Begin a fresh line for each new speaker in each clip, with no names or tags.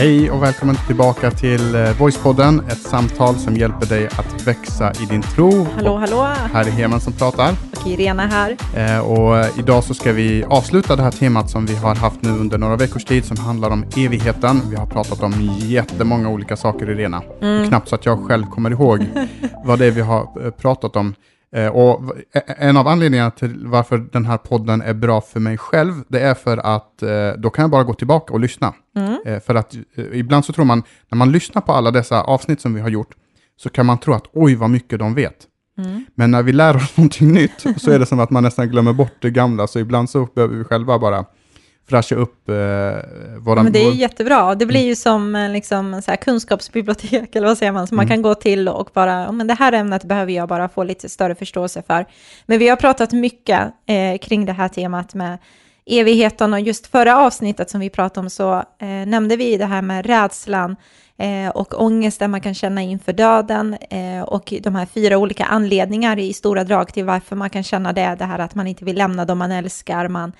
Hej och välkommen tillbaka till eh, Voicepodden, ett samtal som hjälper dig att växa i din tro.
Hallå, hallå!
Här är Heman som pratar.
Och Irena här.
Eh, och eh, idag så ska vi avsluta det här temat som vi har haft nu under några veckors tid som handlar om evigheten. Vi har pratat om jättemånga olika saker Irena.
Mm.
Knappt så att jag själv kommer ihåg vad det är vi har pratat om. Eh, och v- e- en av anledningarna till varför den här podden är bra för mig själv, det är för att eh, då kan jag bara gå tillbaka och lyssna.
Mm.
Eh, för att ibland så tror man, när man lyssnar på alla dessa avsnitt som vi har gjort, så kan man tro att oj vad mycket de vet.
Mm.
Men när vi lär oss någonting nytt så är det som att man nästan glömmer bort det gamla, så ibland så behöver vi själva bara fräscha upp eh, våran...
Men det är jättebra. Det blir ju som eh, liksom, så här, kunskapsbibliotek, eller vad säger man, som man
Mm.
kan gå till och bara, ja, men det här ämnet behöver jag bara få lite större förståelse för. Men vi har pratat mycket eh, kring det här temat med evigheten och just förra avsnittet som vi pratade om så eh, nämnde vi det här med rädslan eh, och ångesten man kan känna inför döden eh, och de här fyra olika anledningar i stora drag till varför man kan känna det, det här att man inte vill lämna dem man älskar, man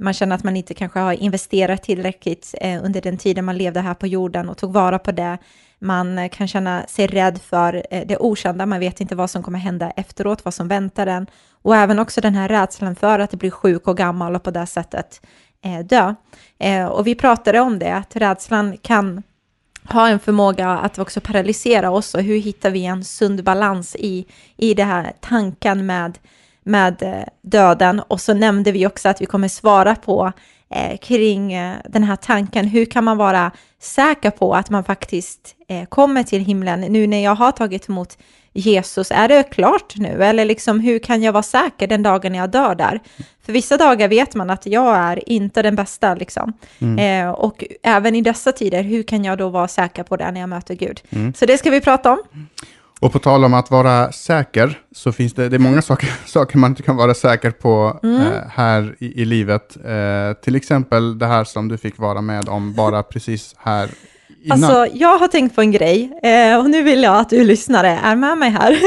man känner att man inte kanske har investerat tillräckligt eh, under den tiden man levde här på jorden och tog vara på det. Man eh, kan känna sig rädd för eh, det okända, man vet inte vad som kommer hända efteråt, vad som väntar en. Och även också den här rädslan för att bli sjuk och gammal och på det sättet eh, dö. Eh, och vi pratade om det, att rädslan kan ha en förmåga att också paralysera oss och hur hittar vi en sund balans i, i det här tanken med, med eh, döden. Och så nämnde vi också att vi kommer svara på eh, kring eh, den här tanken, hur kan man vara säker på att man faktiskt eh, kommer till himlen nu när jag har tagit emot Jesus, är det klart nu? Eller liksom, hur kan jag vara säker den dagen jag dör där? För vissa dagar vet man att jag är inte den bästa, liksom. Eh, och även i dessa tider, hur kan jag då vara säker på det när jag möter Gud? Så det ska vi prata om.
Och på tal om att vara säker, så finns det, det är många saker, saker man inte kan vara säker på
Mm.
eh, här i, i livet. Eh, till exempel det här som du fick vara med om bara precis här innan.
Alltså, jag har tänkt på en grej eh, och nu vill jag att du lyssnare är med mig här.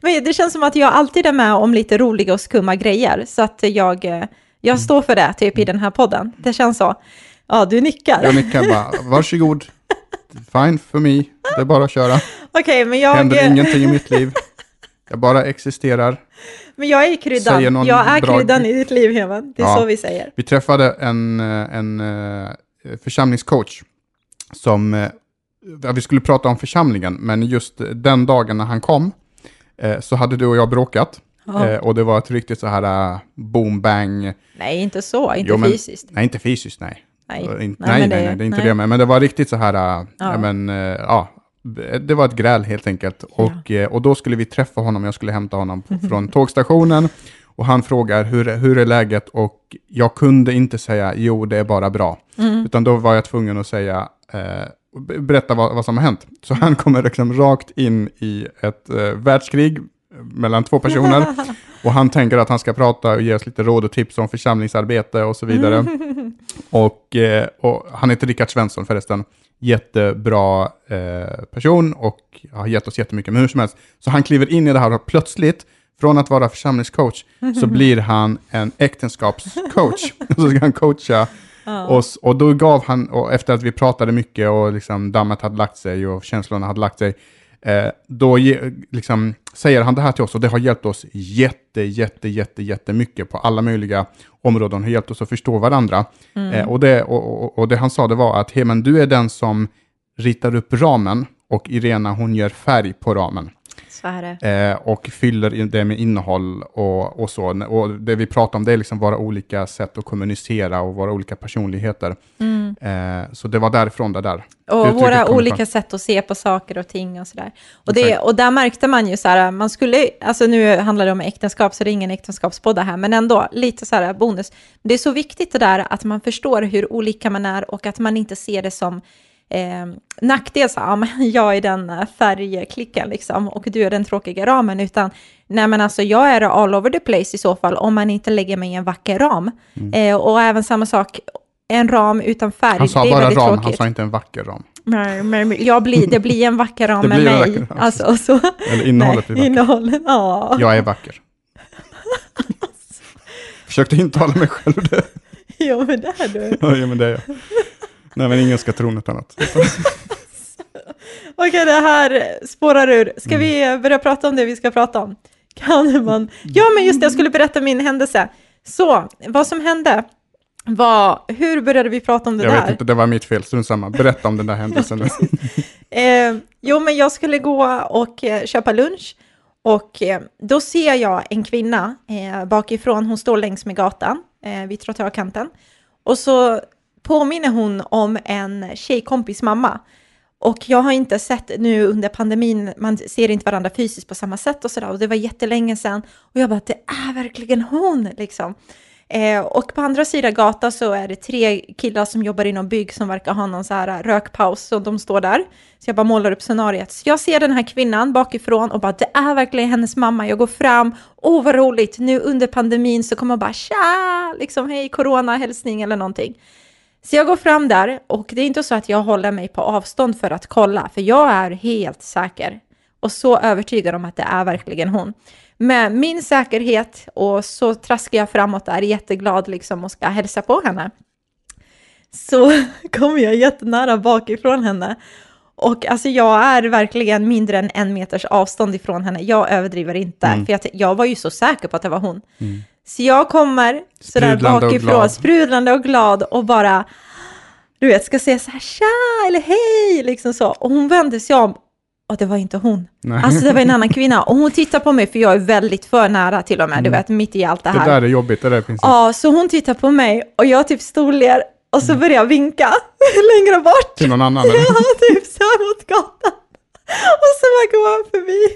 Men det känns som att jag alltid är med om lite roliga och skumma grejer, så att jag, eh, jag står för det typ i den här podden. Det känns så. Ja, du nickar.
Jag nickar bara, varsågod, fine för mig, det är bara att köra.
Okej, men jag,
händer ingenting i mitt liv. Jag bara existerar.
men jag är kryddan. Jag är
bra-
kryddan i ditt liv, Heman. Det är
Ja.
så vi säger.
Vi träffade en, eh, en eh, församlingscoach som, eh, vi skulle prata om församlingen, men just den dagen när han kom så hade du och jag bråkat. Eh, och det var ett riktigt så här boom bang.
Nej, inte så. Inte
Jo, men-
fysiskt.
Nej, inte fysiskt, nej.
Nej.
Eh,
Nej,
nej,
det-
nej, det är inte
nej.
det. Men, men det var riktigt så här, äh,
Ja.
ja. men, äh, ja, det var ett gräl helt enkelt. Och, äh, och då skulle vi träffa honom, jag skulle hämta honom från tågstationen. Och han frågar hur, hur är läget och jag kunde inte säga jo det är bara bra.
Mm.
Utan då var jag tvungen att säga, eh, berätta vad, vad som har hänt. Så han kommer liksom rakt in i ett eh, världskrig mellan två personer. Och han tänker att han ska prata och ge oss lite råd och tips om församlingsarbete och så vidare. Och, eh, och han heter Rickard Svensson förresten. Jättebra eh, person och har gett oss jättemycket. Men hur som helst, så han kliver in i det här och plötsligt, från att vara församlingscoach, så blir han en äktenskapscoach. så ska han coacha oss. Och då gav han, och efter att vi pratade mycket och liksom dammet hade lagt sig och känslorna hade lagt sig, då ge, liksom, säger han det här till oss och det har hjälpt oss jätte, jätte, jätte, jättemycket på alla möjliga områden, har hjälpt oss att förstå varandra. Eh, och, det, och, och, och det han sa det var att, hej men du är den som ritar upp ramen och Irena hon gör färg på ramen.
Så är det.
Eh, och fyller det med innehåll och, och så. Och det vi pratar om det är liksom våra olika sätt att kommunicera och våra olika personligheter. Eh, så det var därifrån det där.
Och
uttrycket
våra olika sätt att se på saker och ting och sådär. Och, det, och där märkte man ju så här, man skulle, alltså nu handlar det om äktenskap så det är ingen äktenskapspodd här, men ändå lite så här bonus. Det är så viktigt det där att man förstår hur olika man är och att man inte ser det som eh, nackdel, så, ja, men jag är den eh, färgklicken liksom och du är den tråkiga ramen, utan nej men alltså jag är all over the place i så fall om man inte lägger mig i en vacker ram. Eh, och även samma sak, en ram utan färg,
Mm. Han sa
det är
bara ram,
tråkigt.
han sa inte en vacker ram.
Nej, men jag blir, det blir en vacker ram med mig.
vacker.
Alltså, så,
Eller innehållet blir vackert.
innehållet, ja.
Jag är vacker. Försökte intala mig själv det.
Jo, men det är du.
ja, men det är jag. Nej, men ingen ska tro något annat.
Okej, det här spårar ur. Ska vi börja prata om det vi ska prata om? Kan man? Ja, men just det, jag skulle berätta min händelse. Så, vad som hände var, hur började vi prata om det
jag
där?
vet inte, det var mitt fel. Strunt samma. Berätta om den där händelsen.
Eh, jo, men jag skulle gå och eh, köpa lunch och eh, då ser jag en kvinna eh, bakifrån. Hon står längs med gatan eh, vid trottoarkanten och så påminner hon om en tjejkompis mamma. Och jag har inte sett nu under pandemin, man ser inte varandra fysiskt på samma sätt och sådär. Och det var jättelänge sedan. Och jag bara, det är verkligen hon liksom. Eh, och på andra sidan gatan så är det tre killar som jobbar inom bygg som verkar ha någon så här eh, rökpaus, så de står där. Så jag bara målar upp scenariet. Så jag ser den här kvinnan bakifrån och bara, det är verkligen hennes mamma. Jag går fram, åh vad roligt, nu under pandemin så kommer jag bara, tja, liksom hej, corona, hälsning eller någonting. Så jag går fram där och det är inte så att jag håller mig på avstånd för att kolla, för jag är helt säker och så övertygad om att det är verkligen hon. Med min säkerhet och så traskar jag framåt där jätteglad liksom och ska hälsa på henne. Så kommer jag jättenära bakifrån henne och alltså jag är verkligen mindre än en meters avstånd ifrån henne. Jag överdriver inte,
Mm.
för jag, jag var ju så säker på att det var hon. Så jag kommer sådär
Sprudlande och
bakifrån,
glad.
sprudlande och glad och bara, du vet, ska säga så här tja eller hej, liksom så. Och hon vände sig om och det var inte hon.
Nej.
Alltså det var en annan kvinna och hon tittar på mig för jag är väldigt för nära till och med, du vet, mitt i allt det
Det
här.
där är jobbigt, det där är princip.
Ja, så hon tittar på mig och jag typ storler och så börjar jag vinka längre bort.
Till någon annan. eller?
Ja, typ så här mot gatan. Och så bara går jag förbi.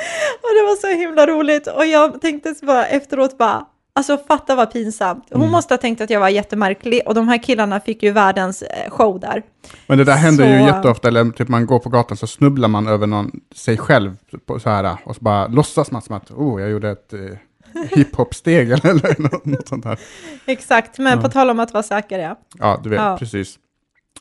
Och det var så himla roligt. Och jag tänkte så bara efteråt bara, alltså fatta vad pinsamt. Hon
Mm.
måste ha tänkt att jag var jättemärklig och de här killarna fick ju världens eh, show där.
Men det där händer ju
Så-
jätteofta, eller typ man går på gatan så snubblar man över någon, sig själv så här, och så bara låtsas man som att oh, jag gjorde ett eh, hiphop-steg eller, eller något, något sånt där.
Exakt, men
Ja.
på tal om att vara säker ja.
Ja, du vet,
Ja.
precis.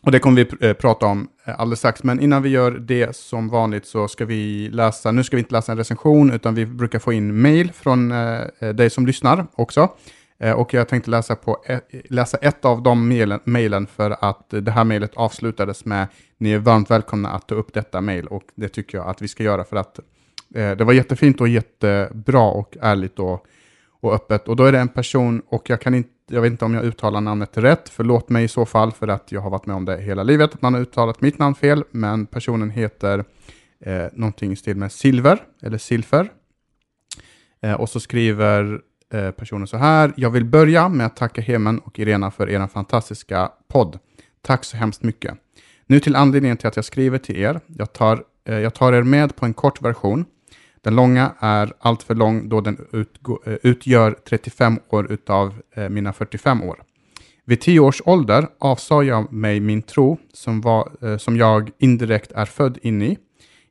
Och det kommer vi eh, prata om eh, alldeles strax. Men innan vi gör det som vanligt så ska vi läsa, nu ska vi inte läsa en recension, utan vi brukar få in mail från eh, eh dig som lyssnar också. Eh, och jag tänkte läsa, på ett, läsa ett av de mailen, mailen för att det här mailet avslutades med ni är varmt välkomna att ta upp detta mail och det tycker jag att vi ska göra för att eh, det var jättefint och jättebra och ärligt och, och öppet. Och då är det en person, och jag kan inte, jag vet inte om jag uttalar namnet rätt, förlåt mig i så fall för att jag har varit med om det hela livet, att man har uttalat mitt namn fel, men personen heter eh, någonting i stil med Silver, eller Silfer. Eh, och så skriver eh, personen så här, jag vill börja med att tacka Hemen och Irena för er fantastiska podd. Tack så hemskt mycket. Nu till anledningen till att jag skriver till er. Jag tar, eh, jag tar er med på en kort version. Den långa är alltför lång då den utgår, eh, utgör 35 år utav eh, mina 45 år. Vid 10 års ålder avsade jag mig min tro som, var, eh, som jag indirekt är född in i.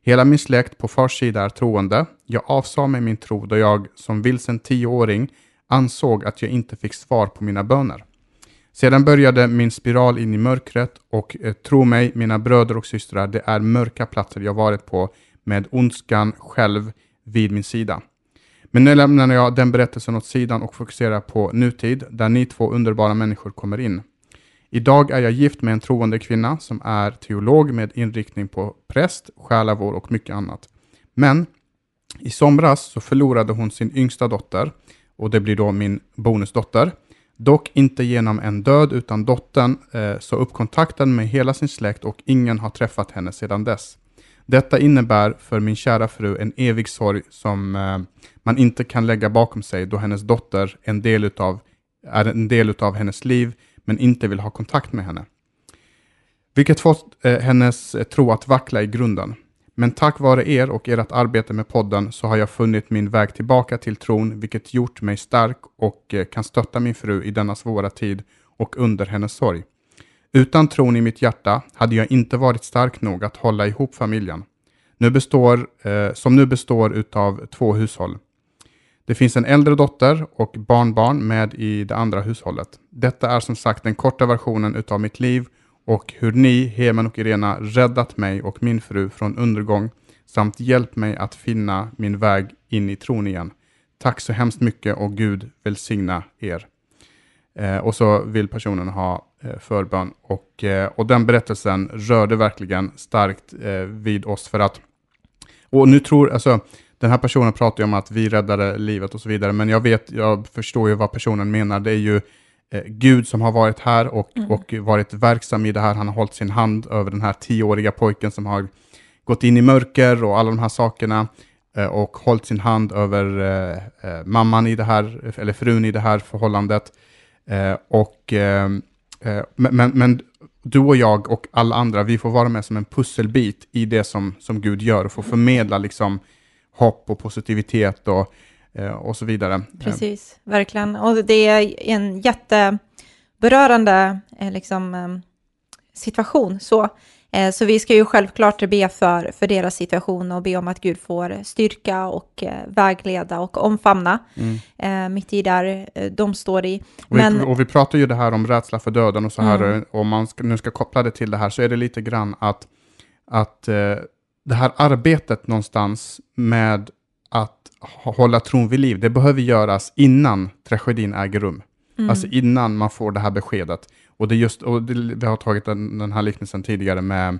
Hela min släkt på fars sida är troende. Jag avsade mig min tro då jag som vilsen tioåring ansåg att jag inte fick svar på mina böner. Sedan började min spiral in i mörkret och eh, tro mig, mina bröder och systrar, det är mörka platser jag varit på med ondskan själv vid min sida. Men nu lämnar jag den berättelsen åt sidan och fokuserar på nutid, där ni två underbara människor kommer in. Idag är jag gift med en troende kvinna som är teolog med inriktning på präst, själavård och mycket annat. Men i somras så förlorade hon sin yngsta dotter och det blir då min bonusdotter. Dock inte genom en död utan dottern eh, sa upp kontakten med hela sin släkt och ingen har träffat henne sedan dess. Detta innebär för min kära fru en evig sorg som eh, man inte kan lägga bakom sig då hennes dotter en del utav, är en del av hennes liv men inte vill ha kontakt med henne. Vilket fått eh, hennes eh, tro att vackla i grunden. Men tack vare er och ert arbete med podden så har jag funnit min väg tillbaka till tron, vilket gjort mig stark och eh, kan stötta min fru i denna svåra tid och under hennes sorg. Utan tron i mitt hjärta hade jag inte varit stark nog att hålla ihop familjen, nu består, eh, som nu består utav två hushåll. Det finns en äldre dotter och barnbarn med i det andra hushållet. Detta är som sagt den korta versionen utav mitt liv och hur ni, Hemen och Irena, räddat mig och min fru från undergång samt hjälpt mig att finna min väg in i tron igen. Tack så hemskt mycket och Gud välsigna er. Eh, och så vill personen ha förbön. Och, eh, och den berättelsen rörde verkligen starkt eh, vid oss för att, och nu tror, alltså, den här personen pratar ju om att vi räddade livet och så vidare, men jag vet, jag förstår ju vad personen menar. Det är ju eh, Gud som har varit här och,
Mm.
och varit verksam i det här. Han har hållit sin hand över den här tioåriga pojken som har gått in i mörker och alla de här sakerna eh, och hållit sin hand över eh, eh, mamman i det här, eller frun i det här förhållandet. Eh, och, eh, eh, men, men, men du och jag och alla andra, vi får vara med som en pusselbit i det som, som Gud gör och få förmedla liksom hopp och positivitet och, eh, och så vidare. Eh,
Precis, verkligen. Och det är en jätteberörande eh, liksom, eh, situation. Så. Eh, så vi ska ju självklart be för, för deras situation och be om att Gud får styrka och eh, vägleda och omfamna
Mm.
eh, mitt i där de står i.
Och,
Men,
vi, och vi pratar ju det här om rädsla för döden och så här,
Mm.
och om man ska, nu ska koppla det till det här, så är det lite grann att, att det här arbetet någonstans med att hålla tron vid liv, det behöver göras innan tragedin äger rum.
mm,
Alltså innan man får det här beskedet. Och det är just, och det, vi har tagit den, den här liknelsen tidigare med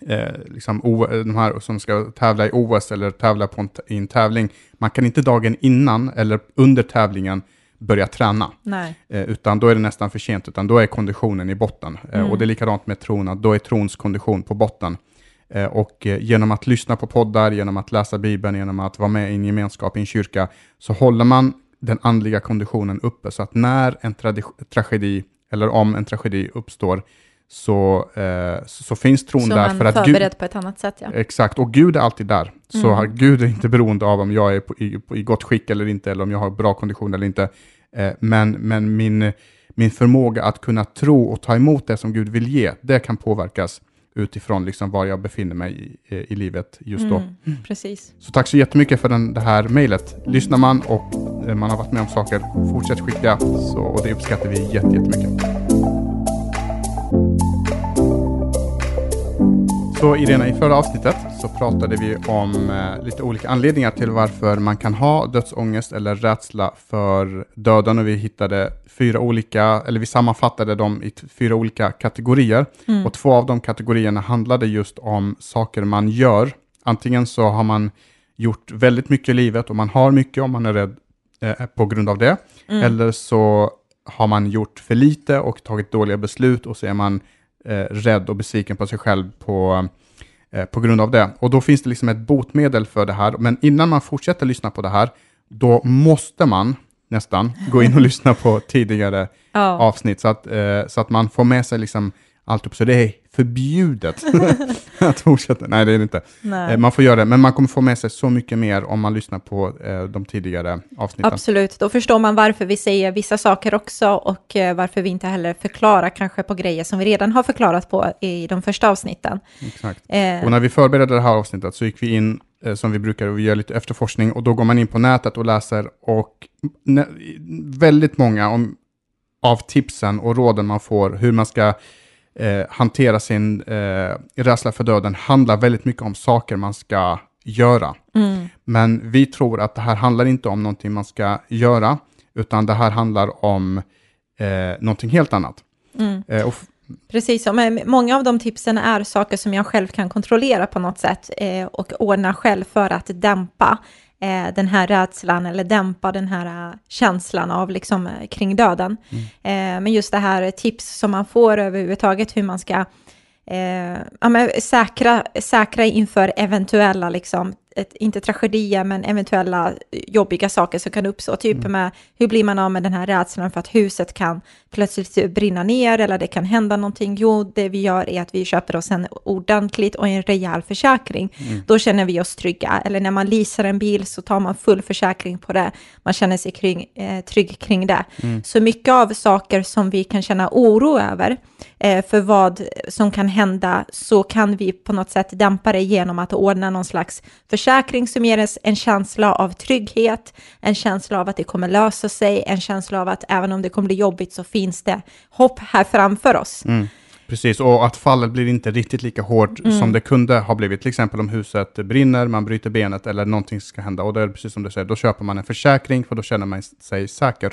eh, liksom o, de här som ska tävla i OS eller tävla på en, i en tävling. Man kan inte dagen innan eller under tävlingen börja träna.
nej,
Eh, utan då är det nästan för sent, utan då är konditionen i botten. Eh,
Mm.
Och det är likadant med tron, att då är trons kondition på botten. Eh, och eh, genom att lyssna på poddar, genom att läsa Bibeln, genom att vara med i en gemenskap i en kyrka, så håller man den andliga konditionen uppe. Så att när en tragedi, eller om en tragedi uppstår, så, eh, så, så finns tron
så
där.
man
För att Gud,
förberedd på ett annat sätt. Ja.
Exakt, och Gud är alltid där. Så
Mm.
har- Gud är inte beroende av om jag är på, i, på, i gott skick eller inte, eller om jag har bra kondition eller inte. Eh, men men min, min förmåga att kunna tro och ta emot det som Gud vill ge, det kan påverkas utifrån liksom var jag befinner mig i, i livet just då.
Mm, precis.
Så tack så jättemycket för den, det här mejlet. Lyssnar man och eh, man har varit med om saker, fortsätt skicka, så, och det uppskattar vi jätte, jättemycket. Så Irena, i förra avsnittet så pratade vi om eh, lite olika anledningar till varför man kan ha dödsångest eller rädsla för döden och vi hittade fyra olika, eller vi sammanfattade dem i fyra olika kategorier.
Mm.
Och två av de kategorierna handlade just om saker man gör. Antingen så har man gjort väldigt mycket i livet och man har mycket om man är rädd eh, på grund av det.
Mm.
Eller så har man gjort för lite och tagit dåliga beslut och så är man eh, rädd och besviken på sig själv på, eh, på grund av det. Och då finns det liksom ett botemedel för det här. Men innan man fortsätter lyssna på det här, då måste man nästan gå in och lyssna på tidigare
Ja.
avsnitt så att, eh, så att man får med sig liksom allt upp. Så det är förbjudet att fortsätta. Nej, det är det inte.
Nej.
Eh, man får göra det, men man kommer få med sig så mycket mer om man lyssnar på eh, de tidigare avsnitten.
Absolut, då förstår man varför vi säger vissa saker också och eh, varför vi inte heller förklarar kanske på grejer som vi redan har förklarat på i de första avsnitten.
Exakt.
Eh,
Och när vi förberedde det här avsnittet så gick vi in, som vi brukar, och vi gör lite efterforskning och då går man in på nätet och läser och väldigt många om, av tipsen och råden man får, hur man ska eh, hantera sin eh, rädsla för döden, handlar väldigt mycket om saker man ska göra.
mm,
Men vi tror att det här handlar inte om någonting man ska göra, utan det här handlar om eh, någonting helt annat.
mm.
Eh,
Precis, men många av de tipsen är saker som jag själv kan kontrollera på något sätt eh, och ordna själv för att dämpa eh, den här rädslan eller dämpa den här eh, känslan av liksom eh, kring döden. Eh, men just det här tips som man får överhuvudtaget hur man ska eh, ja, säkra, säkra inför eventuella, liksom, ett, inte tragedier, men eventuella jobbiga saker som kan uppstå. Typ med hur blir man av med den här rädslan för att huset kan plötsligt brinna ner eller det kan hända någonting. Jo, det vi gör är att vi köper oss en ordentligt och en rejäl försäkring. Då känner vi oss trygga. Eller när man leasar en bil så tar man full försäkring på det. Man känner sig kring, eh, trygg kring det. Så mycket av saker som vi kan känna oro över eh, för vad som kan hända så kan vi på något sätt dämpa det genom att ordna någon slags försäkring som ger oss en känsla av trygghet, en känsla av att det kommer lösa sig, en känsla av att även om det kommer bli jobbigt så finns det hopp här framför oss.
Mm, precis, och att fallet blir inte riktigt lika hårt
Mm.
som det kunde ha blivit. Till exempel om huset brinner, man bryter benet eller någonting ska hända. Och det är precis som du säger, då köper man en försäkring för då känner man sig säker.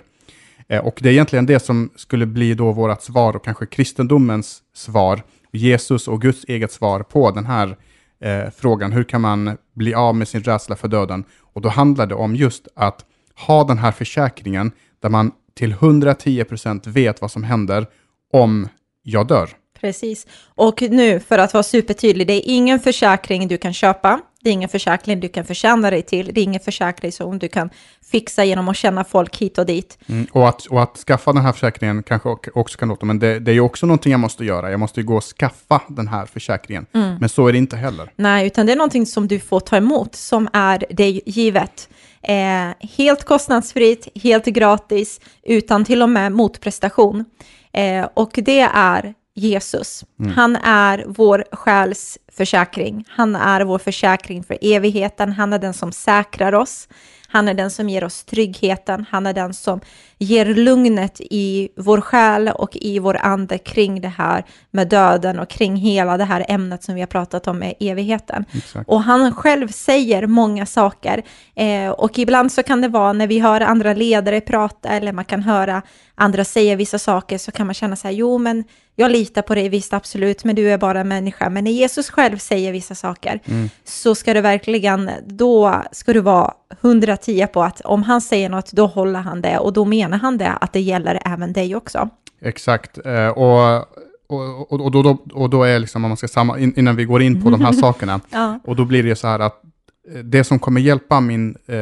Eh, och det är egentligen det som skulle bli då vårt svar och kanske kristendomens svar, Jesus och Guds eget svar på den här eh, frågan, hur kan man bli av med sin rädsla för döden? Och då handlar det om just att ha den här försäkringen där man till 110% vet vad som händer om jag dör.
Precis. Och nu, för att vara supertydlig, det är ingen försäkring du kan köpa. Det är ingen försäkring du kan förtjäna dig till. Det är ingen försäkring som du kan fixa genom att känna folk hit och dit.
Mm, och, att, och att skaffa den här försäkringen kanske också kan låta, men det, det är ju också någonting jag måste göra. Jag måste ju gå och skaffa den här försäkringen. Mm. Men så är det inte heller.
Nej, utan det är någonting som du får ta emot, som är dig givet. Eh, helt kostnadsfritt, helt gratis, utan till och med motprestation. Eh, och det är Jesus. Mm. Han är vår själs försäkring. Han är vår försäkring för evigheten. Han är den som säkrar oss. Han är den som ger oss tryggheten. Han är den som ger lugnet i vår själ och i vår ande kring det här med döden och kring hela det här ämnet som vi har pratat om med evigheten. Exakt. Och han själv säger många saker. Eh, och ibland så kan det vara när vi hör andra ledare prata eller man kan höra andra säga vissa saker så kan man känna så här, jo men jag litar på dig visst absolut, men du är bara människa. Men när Jesus själv säger vissa saker mm. så ska du verkligen, då ska du vara 110 på att om han säger något, då håller han det och då menar han det, att det gäller även dig också.
Exakt, eh, och och, och, och, då, och då är liksom, om man ska samma, innan vi går in på de här sakerna, ja. och då blir det så här att det som kommer hjälpa min eh,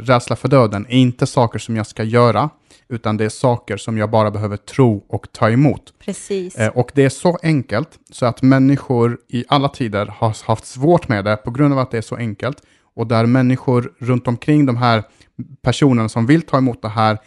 rädsla för döden är inte saker som jag ska göra, utan det är saker som jag bara behöver tro och ta emot.
Precis.
Eh, och det är så enkelt så att människor i alla tider har haft svårt med det på grund av att det är så enkelt. Och där människor runt omkring de här personerna som vill ta emot det här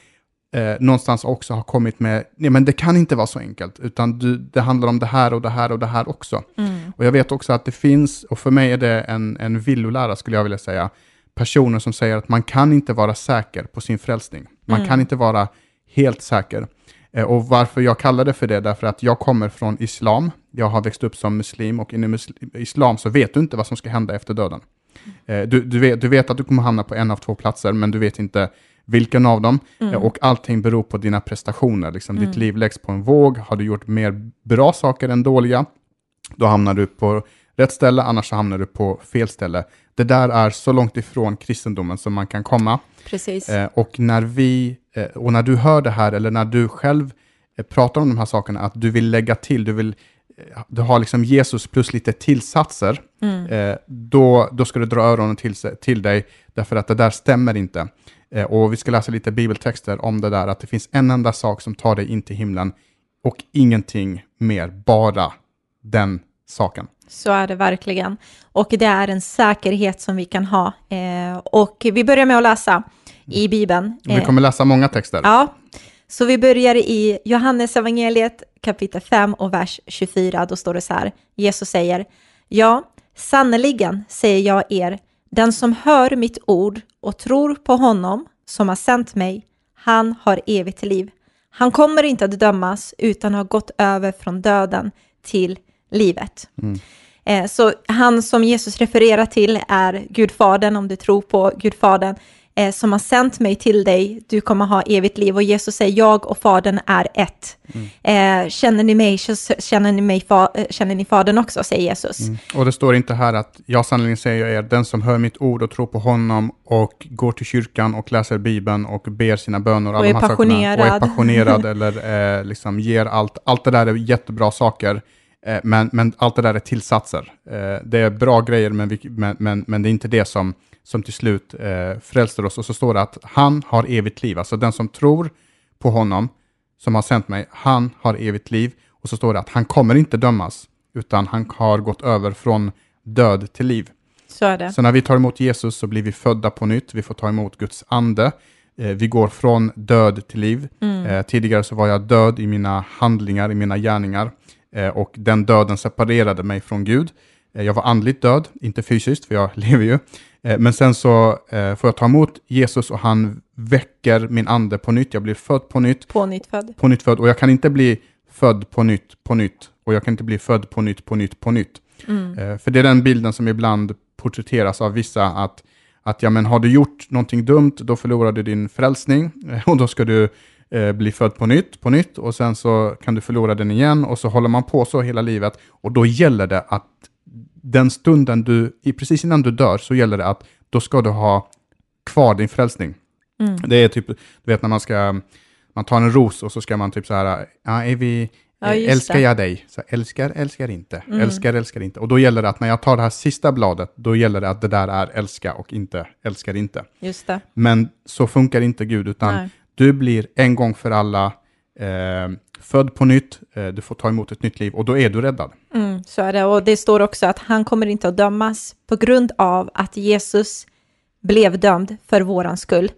eh, någonstans också har kommit med, nej men det kan inte vara så enkelt, utan du, det handlar om det här och det här och det här också. Mm. Och jag vet också att det finns, och för mig är det en, en villolära skulle jag vilja säga, personer som säger att man kan inte vara säker på sin frälsning. Man mm. kan inte vara helt säker. Eh, och varför jag kallar det för det, därför att jag kommer från islam. Jag har växt upp som muslim och inom islam så vet du inte vad som ska hända efter döden. Eh, du, du, vet, du vet att du kommer hamna på en av två platser, men du vet inte vilken av dem. Mm. Och allting beror på dina prestationer. Liksom, mm. Ditt liv läggs på en våg. Har du gjort mer bra saker än dåliga, då hamnar du på rätt ställe, annars hamnar du på fel ställe. Det där är så långt ifrån kristendomen som man kan komma.
Precis.
Eh, och, när vi, eh, och när du hör det här, eller när du själv eh, pratar om de här sakerna, att du vill lägga till, du vill eh, du har liksom Jesus plus lite tillsatser, mm. eh, då, då ska du dra öronen till, till dig, därför att det där stämmer inte. Eh, och vi ska läsa lite bibeltexter om det där, att det finns en enda sak som tar dig in till himlen och ingenting mer, bara den saken.
Så är det verkligen. Och det är en säkerhet som vi kan ha. Eh, och vi börjar med att läsa i Bibeln.
vi kommer läsa många texter.
Ja, så vi börjar i Johannes evangeliet kapitel 5 och vers 24. Då står det så här, Jesus säger, ja, sannerligen säger jag er, den som hör mitt ord och tror på honom som har sänt mig, han har evigt liv. Han kommer inte att dömas utan har gått över från döden till livet. Mm. Eh, så han som Jesus refererar till är Gudfadern, om du tror på Gudfadern, eh, som har sänt mig till dig, du kommer ha evigt liv. Och Jesus säger, jag och Fadern är ett. Mm. Eh, känner ni mig, känner ni, mig fa, eh, känner ni Fadern också, säger Jesus. Mm.
Och det står inte här att, jag sannerligen säger er, den som hör mitt ord och tror på honom och går till kyrkan och läser Bibeln och ber sina böner,
och, är passionerad.
och är passionerad eller eh, liksom ger allt, allt det där är jättebra saker. Eh, men, men allt det där är tillsatser. Eh, det är bra grejer, men, vi, men, men, men, det är inte det som, som till slut eh, frälser oss. Och så står det att han har evigt liv. Alltså den som tror på honom, som har sänt mig, han har evigt liv. Och så står det att han kommer inte dömas, utan han har gått över från död till liv.
Så är det.
Så när vi tar emot Jesus så blir vi födda på nytt, vi får ta emot Guds ande. Vi går från död till liv. Mm. tidigare så var jag död i mina handlingar, i mina gärningar. Eh, och den döden separerade mig från Gud. Eh, jag var andligt död, inte fysiskt, för jag lever ju. Eh, men sen så får jag ta emot Jesus och han väcker min ande på nytt. Jag blir född på nytt.
På nytt född.
På nytt född. Och jag kan inte bli född på nytt, på nytt. Och jag kan inte bli född på nytt, på nytt, på nytt. Mm. För det är den bilden som ibland porträtteras av vissa, att, att ja, men har du gjort någonting dumt, då förlorar du din frälsning och då ska du eh, bli född på nytt, på nytt och sen så kan du förlora den igen och så håller man på så hela livet och då gäller det att den stunden du, precis innan du dör, så gäller det att då ska du ha kvar din frälsning.
Mm.
Det är typ, du vet när man ska, man tar en ros och så ska man typ så här, ja, är vi,
Ja,
älskar
det.
jag dig? Så älskar, älskar inte,
Mm.
älskar, älskar inte. Och då gäller det att när jag tar det här sista bladet, då gäller det att det där är älska och inte älskar inte.
Just det.
Men så funkar inte Gud, utan
Nej.
Du blir en gång för alla eh, född på nytt, eh, du får ta emot ett nytt liv och då är du räddad.
Mm, så är det. Och det står också att han kommer inte att dömas på grund av att Jesus blev dömd för våran skull.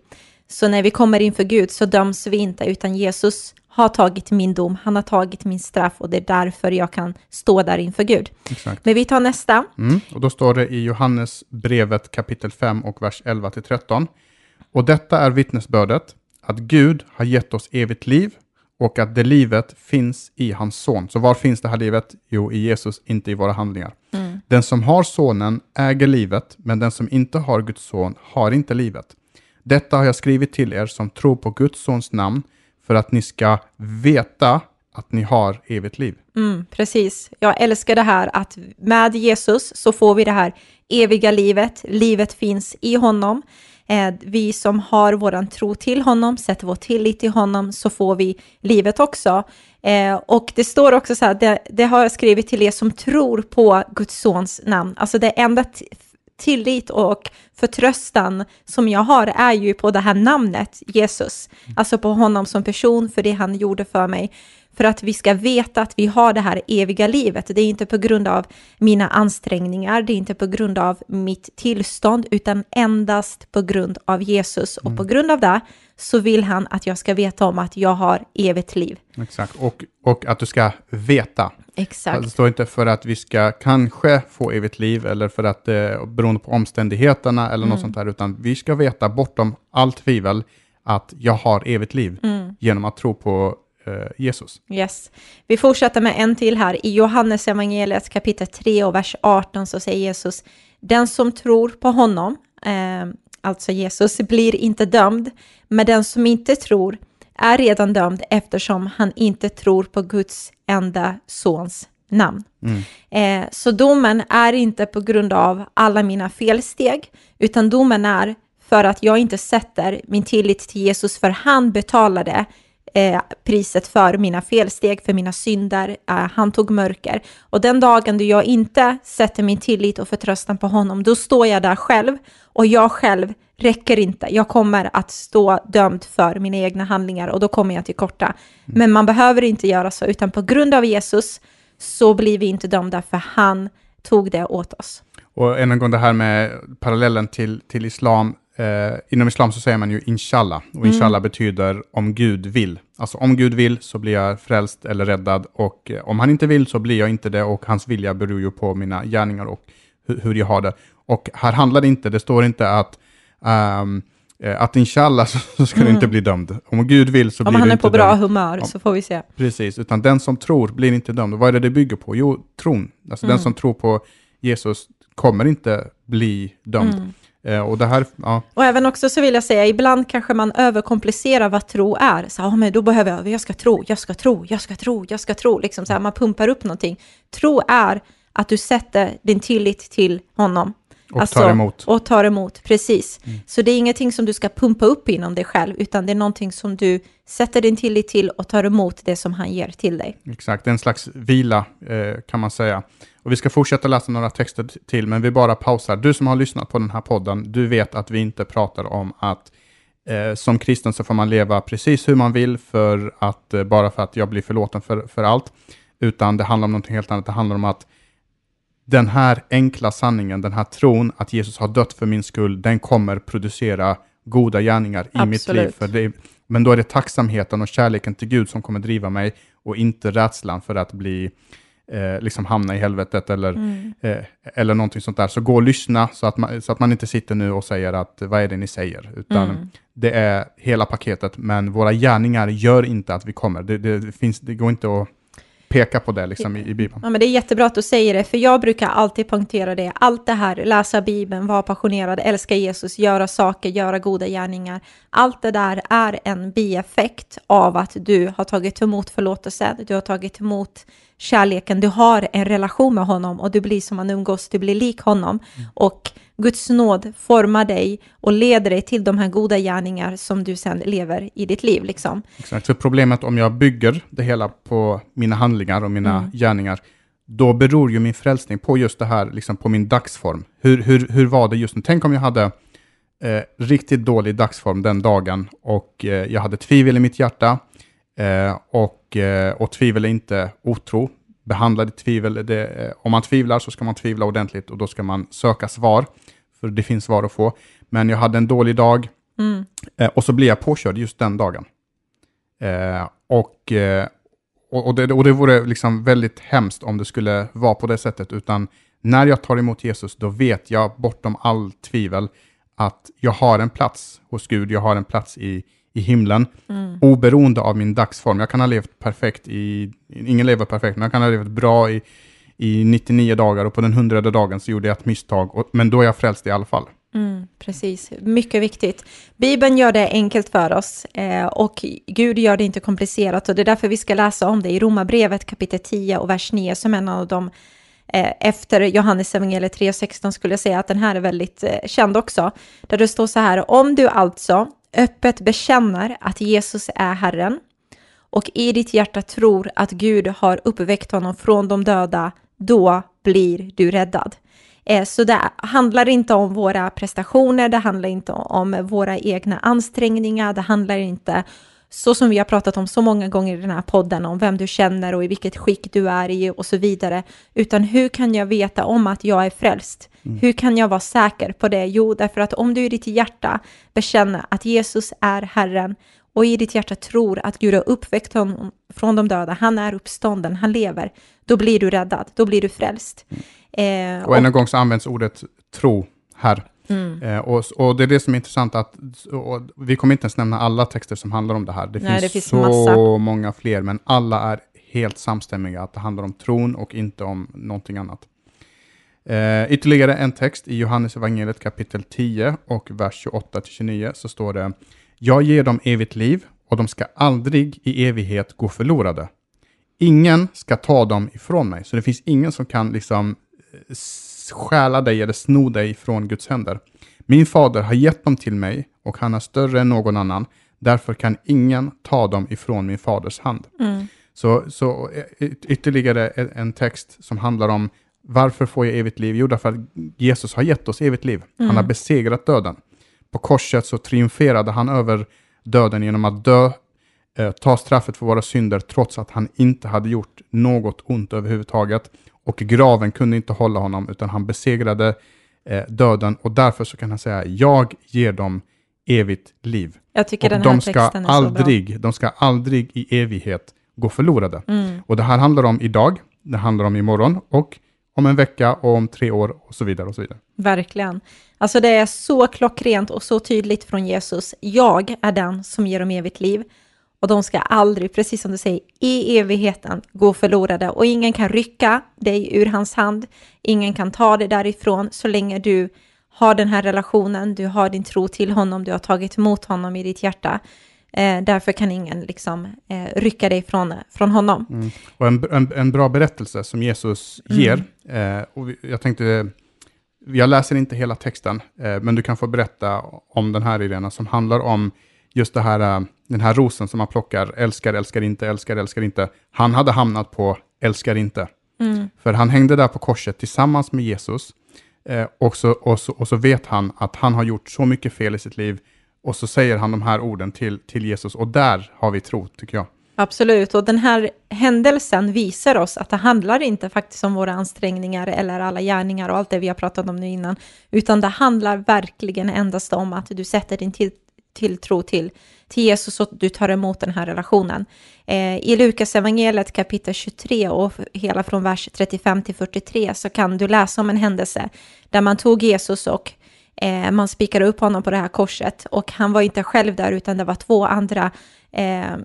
Så när vi kommer inför Gud så döms vi inte, utan Jesus har tagit min dom, han har tagit min straff och det är därför jag kan stå där inför Gud.
Exakt.
Men vi tar nästa.
Mm. Och då står det i Johannes brevet kapitel 5 och vers 11 till 13. Och detta är vittnesbördet, att Gud har gett oss evigt liv och att det livet finns i hans son. Så var finns det här livet? Jo, i Jesus, inte i våra handlingar. Den som har sonen äger livet, men den som inte har Guds son har inte livet. Detta har jag skrivit till er som tror på Guds sons namn, för att ni ska veta att ni har evigt liv.
Mm, precis. Jag älskar det här att med Jesus så får vi det här eviga livet. Livet finns i honom. Eh, vi som har våran tro till honom, sätter vår tillit till honom, så får vi livet också. Eh, och det står också så här, det, det har jag skrivit till er som tror på Guds sons namn. Alltså det enda tillit och förtröstan som jag har är ju på det här namnet Jesus. Alltså på honom som person, för det han gjorde för mig. För att vi ska veta att vi har det här eviga livet. Det är inte på grund av mina ansträngningar, det är inte på grund av mitt tillstånd, utan endast på grund av Jesus. Och på grund av det så vill han att jag ska veta om att jag har evigt liv.
Exakt, och, och att du ska veta.
Exakt.
Det står inte för att vi ska kanske få evigt liv eller för att eh, beroende på omständigheterna eller
Mm.
något sånt där, utan vi ska veta bortom allt tvivel att jag har evigt liv
Mm.
genom att tro på Jesus.
Yes. Vi fortsätter med en till här. I Johannes evangeliet kapitel 3 och vers 18 så säger Jesus, den som tror på honom, eh, alltså Jesus, blir inte dömd, men den som inte tror är redan dömd eftersom han inte tror på Guds enda sons namn. Eh, så domen är inte på grund av alla mina felsteg, utan domen är för att jag inte sätter min tillit till Jesus, för han betalade eh, priset för mina felsteg, för mina synder. Eh, han tog mörker. Och den dagen då jag inte sätter min tillit och förtröstan på honom, då står jag där själv och jag själv räcker inte. Jag kommer att stå dömd för mina egna handlingar och då kommer jag till korta. Men man behöver inte göra så, utan på grund av Jesus så blir vi inte dömda, för han tog det åt oss.
Och än en gång det här med parallellen till, till islam. Eh, inom islam så säger man ju inshallah. Och inshallah betyder om Gud vill. Alltså om Gud vill så blir jag frälst eller räddad. Och eh, om han inte vill så blir jag inte det. Och hans vilja beror ju på mina gärningar och hu- hur jag har det. Och här handlar det inte, det står inte att eh, att inshallah så ska du inte bli dömd. Om Gud vill så
Om
blir
han
du
är
inte
på bra
dömd.
humör så får vi se.
Precis, utan den som tror blir inte dömd. Och vad är det det bygger på? Jo, tron. Alltså den som tror på Jesus kommer inte bli dömd. Eh, Eh, och det här, ja,
Och även också så vill jag säga, ibland kanske man överkomplicerar vad tro är. Så, ja, men då behöver jag, jag ska tro, jag ska tro, jag ska tro, jag ska tro. Liksom så här, man pumpar upp någonting. Tro är att du sätter din tillit till honom.
Och tar emot.
Och tar emot, precis. Så det är ingenting som du ska pumpa upp inom dig själv, utan det är någonting som du sätter din tillit till och tar emot det som han ger till dig.
exakt. En slags vila eh, kan man säga. Och vi ska fortsätta läsa några texter till, men vi bara pausar. Du som har lyssnat på den här podden, du vet att vi inte pratar om att eh, som kristen så får man leva precis hur man vill för att, eh, bara för att jag blir förlåten för, för allt. Utan det handlar om någonting helt annat. Det handlar om att den här enkla sanningen, den här tron att Jesus har dött för min skull, den kommer producera goda gärningar i mitt liv.
Absolut.
Det, men då är det tacksamheten och kärleken till Gud som kommer driva mig och inte rädslan för att bli, eh, liksom hamna i helvetet eller, eh, eller någonting sånt där. Så gå och lyssna så att, man, så att man inte sitter nu och säger att vad är det ni säger, utan det är hela paketet. Men våra gärningar gör inte att vi kommer. Det, det, finns, det går inte att pekar på det liksom i, i Bibeln.
Ja, men det är jättebra att du säger det, för jag brukar alltid punktera det. Allt det här, läsa Bibeln, vara passionerad, älska Jesus, göra saker, göra goda gärningar. Allt det där är en bieffekt av att du har tagit emot förlåtelse, du har tagit emot kärleken, du har en relation med honom och du blir som man umgås, du blir lik honom. Mm. Och Guds nåd formar dig och leder dig till de här goda gärningar som du sen lever i ditt liv. Liksom.
Exakt, för problemet om jag bygger det hela på mina handlingar och mina mm. gärningar, då beror ju min frälsning på just det här, liksom på min dagsform. Hur, hur, hur var det just nu? Tänk om jag hade eh, riktigt dålig dagsform den dagen och eh, jag hade tvivel i mitt hjärta eh, och, eh, och tvivel är inte otro. Behandlade tvivel, det, eh, om man tvivlar så ska man tvivla ordentligt och då ska man söka svar för det finns svar att få. Men jag hade en dålig dag mm. eh, och så blev jag påkörd just den dagen. Och, och, det, och det vore liksom väldigt hemskt om det skulle vara på det sättet, utan när jag tar emot Jesus, då vet jag bortom all tvivel att jag har en plats hos Gud, jag har en plats i, i himlen, mm. oberoende av min dagsform. Jag kan ha levt perfekt i, ingen lever perfekt, men jag kan ha levt bra i i 99 dagar och på den hundrade dagen så gjorde jag ett misstag, och, men då är jag frälst i alla fall.
Mm, precis, mycket viktigt. Bibeln gör det enkelt för oss eh, och Gud gör det inte komplicerat och det är därför vi ska läsa om det i Romarbrevet kapitel 10 och vers 9 som en av de eh, efter Johannes evangeliet 3.16 skulle jag säga att den här är väldigt eh, känd också. Där det står så här, om du alltså öppet bekänner att Jesus är Herren och i ditt hjärta tror att Gud har uppväckt honom från de döda då blir du räddad. Eh, så det handlar inte om våra prestationer, det handlar inte om våra egna ansträngningar, det handlar inte så som vi har pratat om så många gånger i den här podden, om vem du känner och i vilket skick du är i och så vidare, utan hur kan jag veta om att jag är frälst? Mm. Hur kan jag vara säker på det? Jo, därför att om du i ditt hjärta bekänner att Jesus är Herren och i ditt hjärta tror att Gud har uppväckt honom från de döda, han är uppstånden, han lever, då blir du räddad, då blir du frälst.
Mm. Eh, och än en gång så används ordet tro här. Mm. Eh, och, och, det är det som är intressant, att vi kommer inte ens nämna alla texter som handlar om det här. Det, Nej, finns, det finns, så massa. många fler, men alla är helt samstämmiga, att det handlar om tron och inte om någonting annat. Eh, ytterligare en text i Johannes evangeliet kapitel 10 och vers 28-29 så står det jag ger dem evigt liv och de ska aldrig i evighet gå förlorade. Ingen ska ta dem ifrån mig, så det finns ingen som kan liksom eh, stjäla dig eller sno dig från Guds händer. Min fader har gett dem till mig och han är större än någon annan. Därför kan ingen ta dem ifrån min faders hand. Mm. Så, så eh, ytterligare en text som handlar om varför får jag evigt liv? Jo, därför att Jesus har gett oss evigt liv. Mm. Han har besegrat döden. På korset så triumferade han över döden genom att dö, eh, ta straffet för våra synder trots att han inte hade gjort något ont överhuvudtaget. Och graven kunde inte hålla honom utan han besegrade eh, döden och därför så kan han säga jag ger dem evigt liv.
Jag tycker
och
den här
de ska
texten är
aldrig,
så bra.
De ska aldrig i evighet gå förlorade. Mm. Och det här handlar om idag, det handlar om imorgon och om en vecka och om tre år och så vidare. och så vidare.
Verkligen. Alltså det är så klockrent och så tydligt från Jesus. Jag är den som ger dem evigt liv. Och de ska aldrig, precis som du säger, i evigheten gå förlorade. Och ingen kan rycka dig ur hans hand. Ingen kan ta dig därifrån så länge du har den här relationen, du har din tro till honom, du har tagit emot honom i ditt hjärta. Eh, därför kan ingen liksom, eh, rycka dig från, från honom.
Mm. Och en, en, en, bra berättelse som Jesus mm. ger, eh, och jag tänkte, jag läser inte hela texten, eh, men du kan få berätta om den här idén som handlar om just det här, eh, den här rosen som man plockar, älskar, älskar inte, älskar, älskar inte. Han hade hamnat på älskar inte. Mm. För han hängde där på korset tillsammans med Jesus. Eh, och, så, och, så, och så vet han att han har gjort så mycket fel i sitt liv och så säger han de här orden till, till Jesus och där har vi tro, tycker jag.
Absolut, och den här händelsen visar oss att det handlar inte faktiskt om våra ansträngningar eller alla gärningar och allt det vi har pratat om nu innan, utan det handlar verkligen endast om att du sätter din till, tilltro till, till Jesus och du tar emot den här relationen. Eh, I Lukas evangeliet kapitel 23 och hela från vers 35 till 43 så kan du läsa om en händelse där man tog Jesus och Eh, man spikade upp honom på det här korset och han var inte själv där utan det var två andra eh,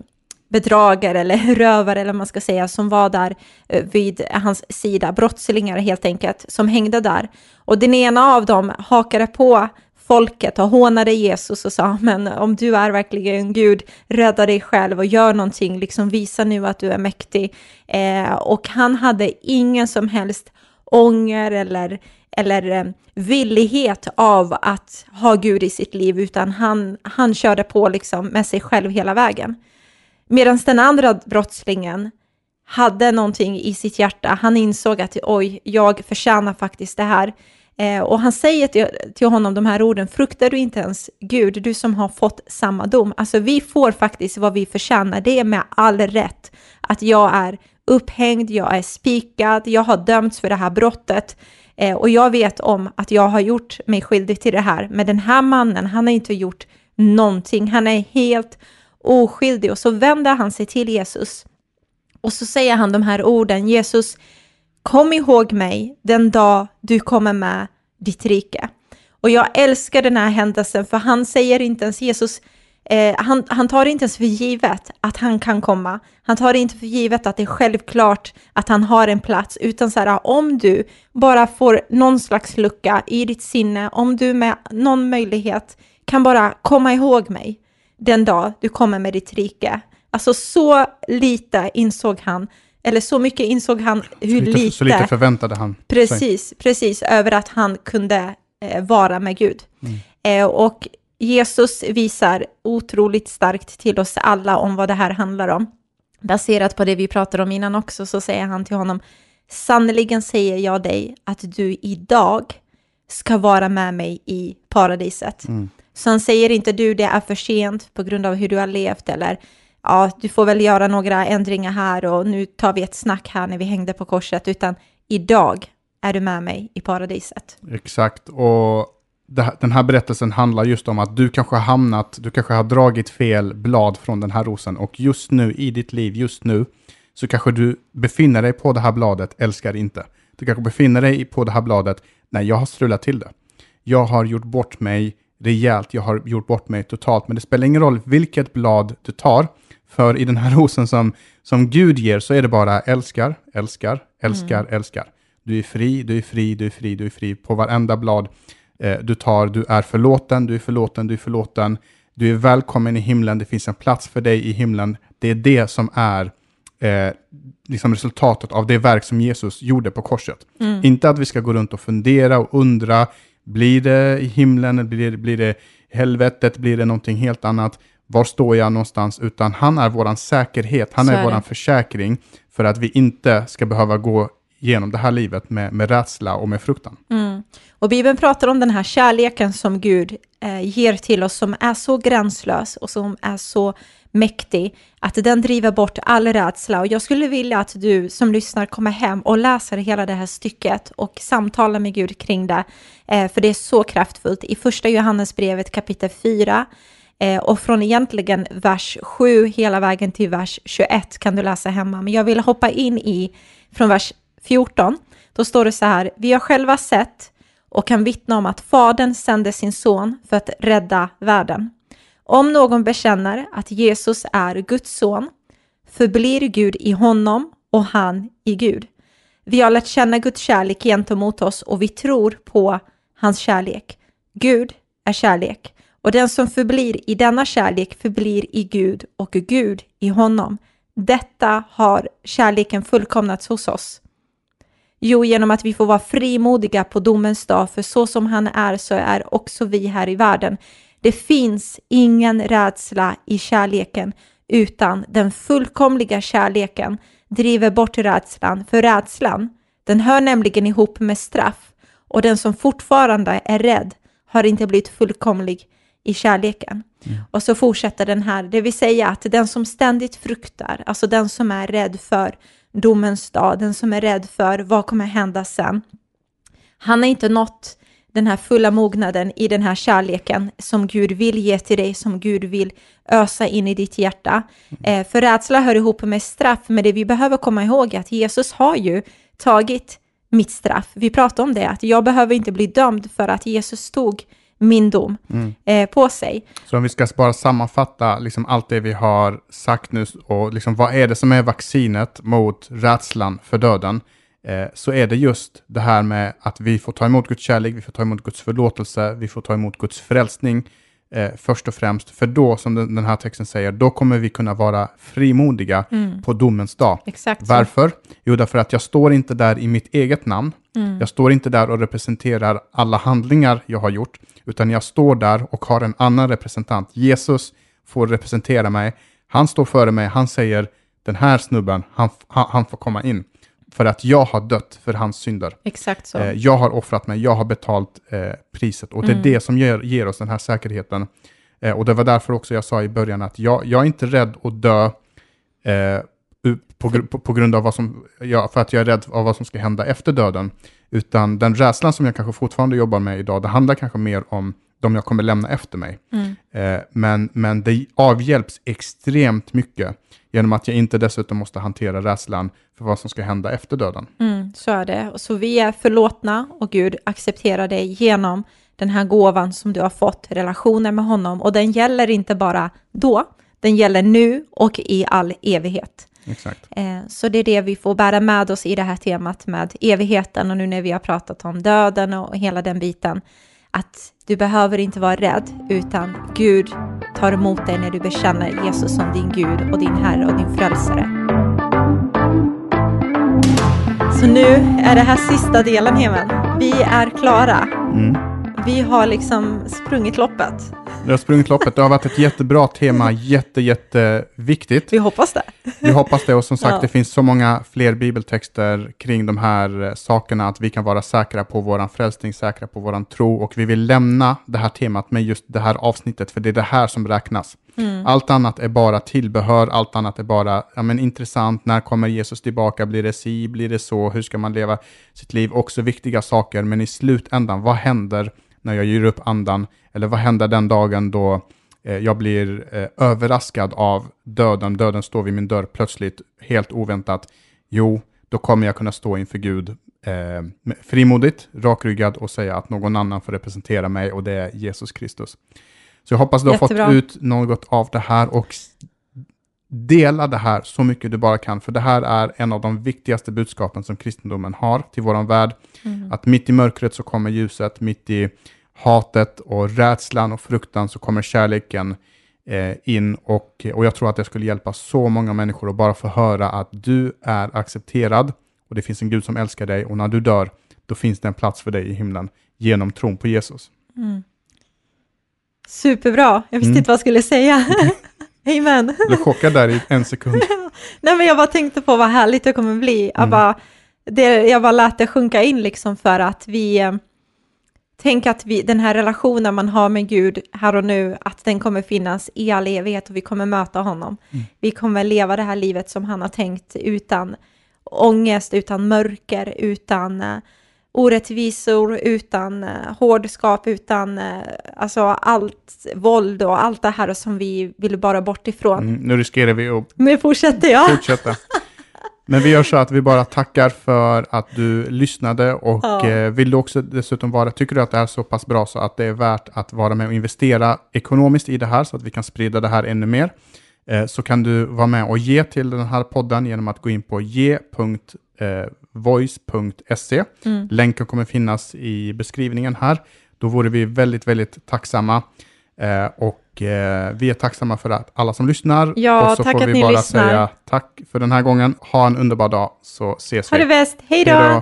bedragare eller rövare eller vad man ska säga som var där eh, vid hans sida, brottslingar helt enkelt, som hängde där. Och den ena av dem hakade på folket och hånade Jesus och sa, men om du är verkligen Gud, rädda dig själv och gör någonting, liksom visa nu att du är mäktig. Eh, och han hade ingen som helst ånger eller, eller eh, villighet av att ha Gud i sitt liv, utan han, han körde på liksom med sig själv hela vägen. Medan den andra brottslingen hade någonting i sitt hjärta. Han insåg att oj, jag förtjänar faktiskt det här. Eh, och han säger till, till honom de här orden, fruktar du inte ens Gud, du som har fått samma dom. Alltså vi får faktiskt vad vi förtjänar, det är med all rätt att jag är upphängd, jag är spikad, jag har dömts för det här brottet. Eh, och jag vet om att jag har gjort mig skyldig till det här. Men den här mannen, han har inte gjort någonting, han är helt oskyldig. Och så vänder han sig till Jesus. Och så säger han de här orden, Jesus, kom ihåg mig den dag du kommer med ditt rike. Och jag älskar den här händelsen för han säger inte ens Jesus, eh, han, han tar inte ens för givet att han kan komma. Han tar inte för givet att det är självklart att han har en plats, utan så här, om du bara får någon slags lucka i ditt sinne, om du med någon möjlighet kan bara komma ihåg mig den dag du kommer med ditt rike. Alltså så lite insåg han eller så mycket insåg han hur
lite,
lite...
Så lite förväntade han
Precis, sig. precis, över att han kunde eh, vara med Gud. Mm. Eh, och Jesus visar otroligt starkt till oss alla om vad det här handlar om. Baserat på det vi pratade om innan också så säger han till honom, Sannerligen säger jag dig att du idag ska vara med mig i paradiset. Mm. Så han säger inte du, det är för sent på grund av hur du har levt eller ja, du får väl göra några ändringar här och nu tar vi ett snack här när vi hängde på korset, utan idag är du med mig i paradiset.
Exakt, och den här berättelsen handlar just om att du kanske har hamnat, du kanske har dragit fel blad från den här rosen och just nu i ditt liv, just nu, så kanske du befinner dig på det här bladet, älskar inte. Du kanske befinner dig på det här bladet, nej, jag har strulat till det. Jag har gjort bort mig rejält, jag har gjort bort mig totalt, men det spelar ingen roll vilket blad du tar, för i den här rosen som, som Gud ger så är det bara älskar, älskar, älskar, mm. älskar. Du är fri, du är fri, du är fri, du är fri. På varenda blad eh, du tar, du är förlåten, du är förlåten, du är förlåten. Du är välkommen i himlen, det finns en plats för dig i himlen. Det är det som är eh, liksom resultatet av det verk som Jesus gjorde på korset. Mm. Inte att vi ska gå runt och fundera och undra, blir det i himlen, blir det, blir det helvetet, blir det någonting helt annat? var står jag någonstans, utan han är vår säkerhet, han är, är vår försäkring för att vi inte ska behöva gå genom det här livet med, med rädsla och med fruktan.
Mm. Och Bibeln pratar om den här kärleken som Gud eh, ger till oss, som är så gränslös och som är så mäktig, att den driver bort all rädsla. Och jag skulle vilja att du som lyssnar kommer hem och läser hela det här stycket och samtalar med Gud kring det, eh, för det är så kraftfullt. I första Johannesbrevet kapitel 4, eh, och från egentligen vers 7 hela vägen till vers 21 kan du läsa hemma. Men jag vill hoppa in i från vers 14. Då står det så här, vi har själva sett och kan vittna om att Fadern sände sin son för att rädda världen. Om någon bekänner att Jesus är Guds son förblir Gud i honom och han i Gud. Vi har lärt känna Guds kärlek gentemot oss och vi tror på hans kärlek. Gud är kärlek och den som förblir i denna kärlek förblir i Gud och Gud i honom. Detta har kärleken fullkomnats hos oss. Jo, genom att vi får vara frimodiga på domens dag, för så som han är så är också vi här i världen. Det finns ingen rädsla i kärleken, utan den fullkomliga kärleken driver bort rädslan, för rädslan, den hör nämligen ihop med straff och den som fortfarande är rädd har inte blivit fullkomlig i kärleken. Mm. Och så fortsätter den här, det vill säga att den som ständigt fruktar, alltså den som är rädd för domens dag, den som är rädd för vad kommer hända sen, han har inte nått den här fulla mognaden i den här kärleken som Gud vill ge till dig, som Gud vill ösa in i ditt hjärta. Mm. Eh, för rädsla hör ihop med straff, men det vi behöver komma ihåg är att Jesus har ju tagit mitt straff. Vi pratade om det, att jag behöver inte bli dömd för att Jesus tog min dom
Mm.
eh, på sig.
Så om vi ska bara sammanfatta liksom allt det vi har sagt nu och liksom vad är det som är vaccinet mot rädslan för döden? Eh, så är det just det här med att vi får ta emot Guds kärlek, vi får ta emot Guds förlåtelse, vi får ta emot Guds frälsning eh, först och främst. För då, som den, den här texten säger, då kommer vi kunna vara frimodiga på domens dag.
Exakt.
Varför? Jo, därför att jag står inte där i mitt eget namn. Jag står inte där och representerar alla handlingar jag har gjort, utan jag står där och har en annan representant. Jesus får representera mig. Han står före mig, han säger den här snubben, han, han, han får komma in. För att jag har dött för hans synder.
Exakt så.
Eh, jag har offrat mig, jag har betalt eh, priset. Och det är det som ger, ger oss den här säkerheten. Eh, och det var därför också jag sa i början att jag, jag är inte rädd att dö eh, på, på, på grund av vad som, ja, för att jag är rädd av vad som ska hända efter döden. Utan den rädslan som jag kanske fortfarande jobbar med idag, det handlar kanske mer om de jag kommer lämna efter mig. Eh, men, men det avhjälps extremt mycket genom att jag inte dessutom måste hantera rädslan för vad som ska hända efter döden.
Mm, så är det. Och Så vi är förlåtna och Gud accepterar dig genom den här gåvan som du har fått, relationen med honom. Och den gäller inte bara då, den gäller nu och i all evighet.
Exakt.
Eh, Så det är det vi får bära med oss i det här temat med evigheten och nu när vi har pratat om döden och hela den biten. Att du behöver inte vara rädd utan Gud tar emot dig när du bekänner Jesus som din Gud och din Herre och din Frälsare. Så nu är det här sista delen Hemen. Vi är klara.
Mm.
Vi har liksom sprungit loppet.
Det har sprungit loppet. Det har varit ett jättebra tema, jätte, jätteviktigt.
Vi hoppas det.
Vi hoppas det och som sagt,
Ja.
det finns så många fler bibeltexter kring de här eh, sakerna att vi kan vara säkra på våran frälsning, säkra på våran tro och vi vill lämna det här temat med just det här avsnittet för det är det här som räknas. Allt annat är bara tillbehör, allt annat är bara ja, men, intressant. När kommer Jesus tillbaka? Blir det si? Blir det så? Hur ska man leva sitt liv? Också viktiga saker, men i slutändan, vad händer när jag ger upp andan? Eller vad händer den dagen då eh, jag blir eh, överraskad av döden? Döden står vid min dörr plötsligt, helt oväntat. Jo, då kommer jag kunna stå inför Gud eh, frimodigt, rakryggad och säga att någon annan får representera mig och det är Jesus Kristus. Så jag hoppas du har
Jättebra.
fått ut något av det här och dela det här så mycket du bara kan, för det här är en av de viktigaste budskapen som kristendomen har till våran värld. Att mitt i mörkret så kommer ljuset, mitt i hatet och rädslan och fruktan så kommer kärleken eh, in och, och jag tror att det skulle hjälpa så många människor att bara få höra att du är accepterad och det finns en Gud som älskar dig och när du dör då finns det en plats för dig i himlen genom tron på Jesus.
Superbra. Jag visste
Mm.
inte vad jag skulle säga. Amen.
Jag blev chockad där i en sekund.
Nej, men jag bara tänkte på vad härligt det kommer bli. Jag,
Mm.
bara, det, jag bara lät det sjunka in liksom för att vi... Eh, tänk att vi, den här relationen man har med Gud här och nu, att den kommer finnas i all evighet och vi kommer möta honom.
Mm.
Vi kommer leva det här livet som han har tänkt utan ångest, utan mörker, utan eh, orättvisor, utan eh, hårdskap, utan eh, alltså allt våld och allt det här som vi vill bara bort ifrån.
Mm, nu riskerar vi att
Nu fortsätter jag.
fortsätta. Men vi gör så att vi bara tackar för att du lyssnade och
Ja.
eh, vill du också dessutom vara, tycker du att det är så pass bra så att det är värt att vara med och investera ekonomiskt i det här så att vi kan sprida det här ännu mer, så kan du vara med och ge till den här podden genom att gå in på ge.voice.se.
Mm.
Länken kommer finnas i beskrivningen här. Då vore vi väldigt, väldigt tacksamma. Eh, och eh, vi är tacksamma för att alla som lyssnar.
Ja,
och så
tack
får
att
vi
ni
bara
lyssnar.
säga tack för den här gången. Ha en underbar dag så ses
Ha
vi.
det bäst. Hej
då!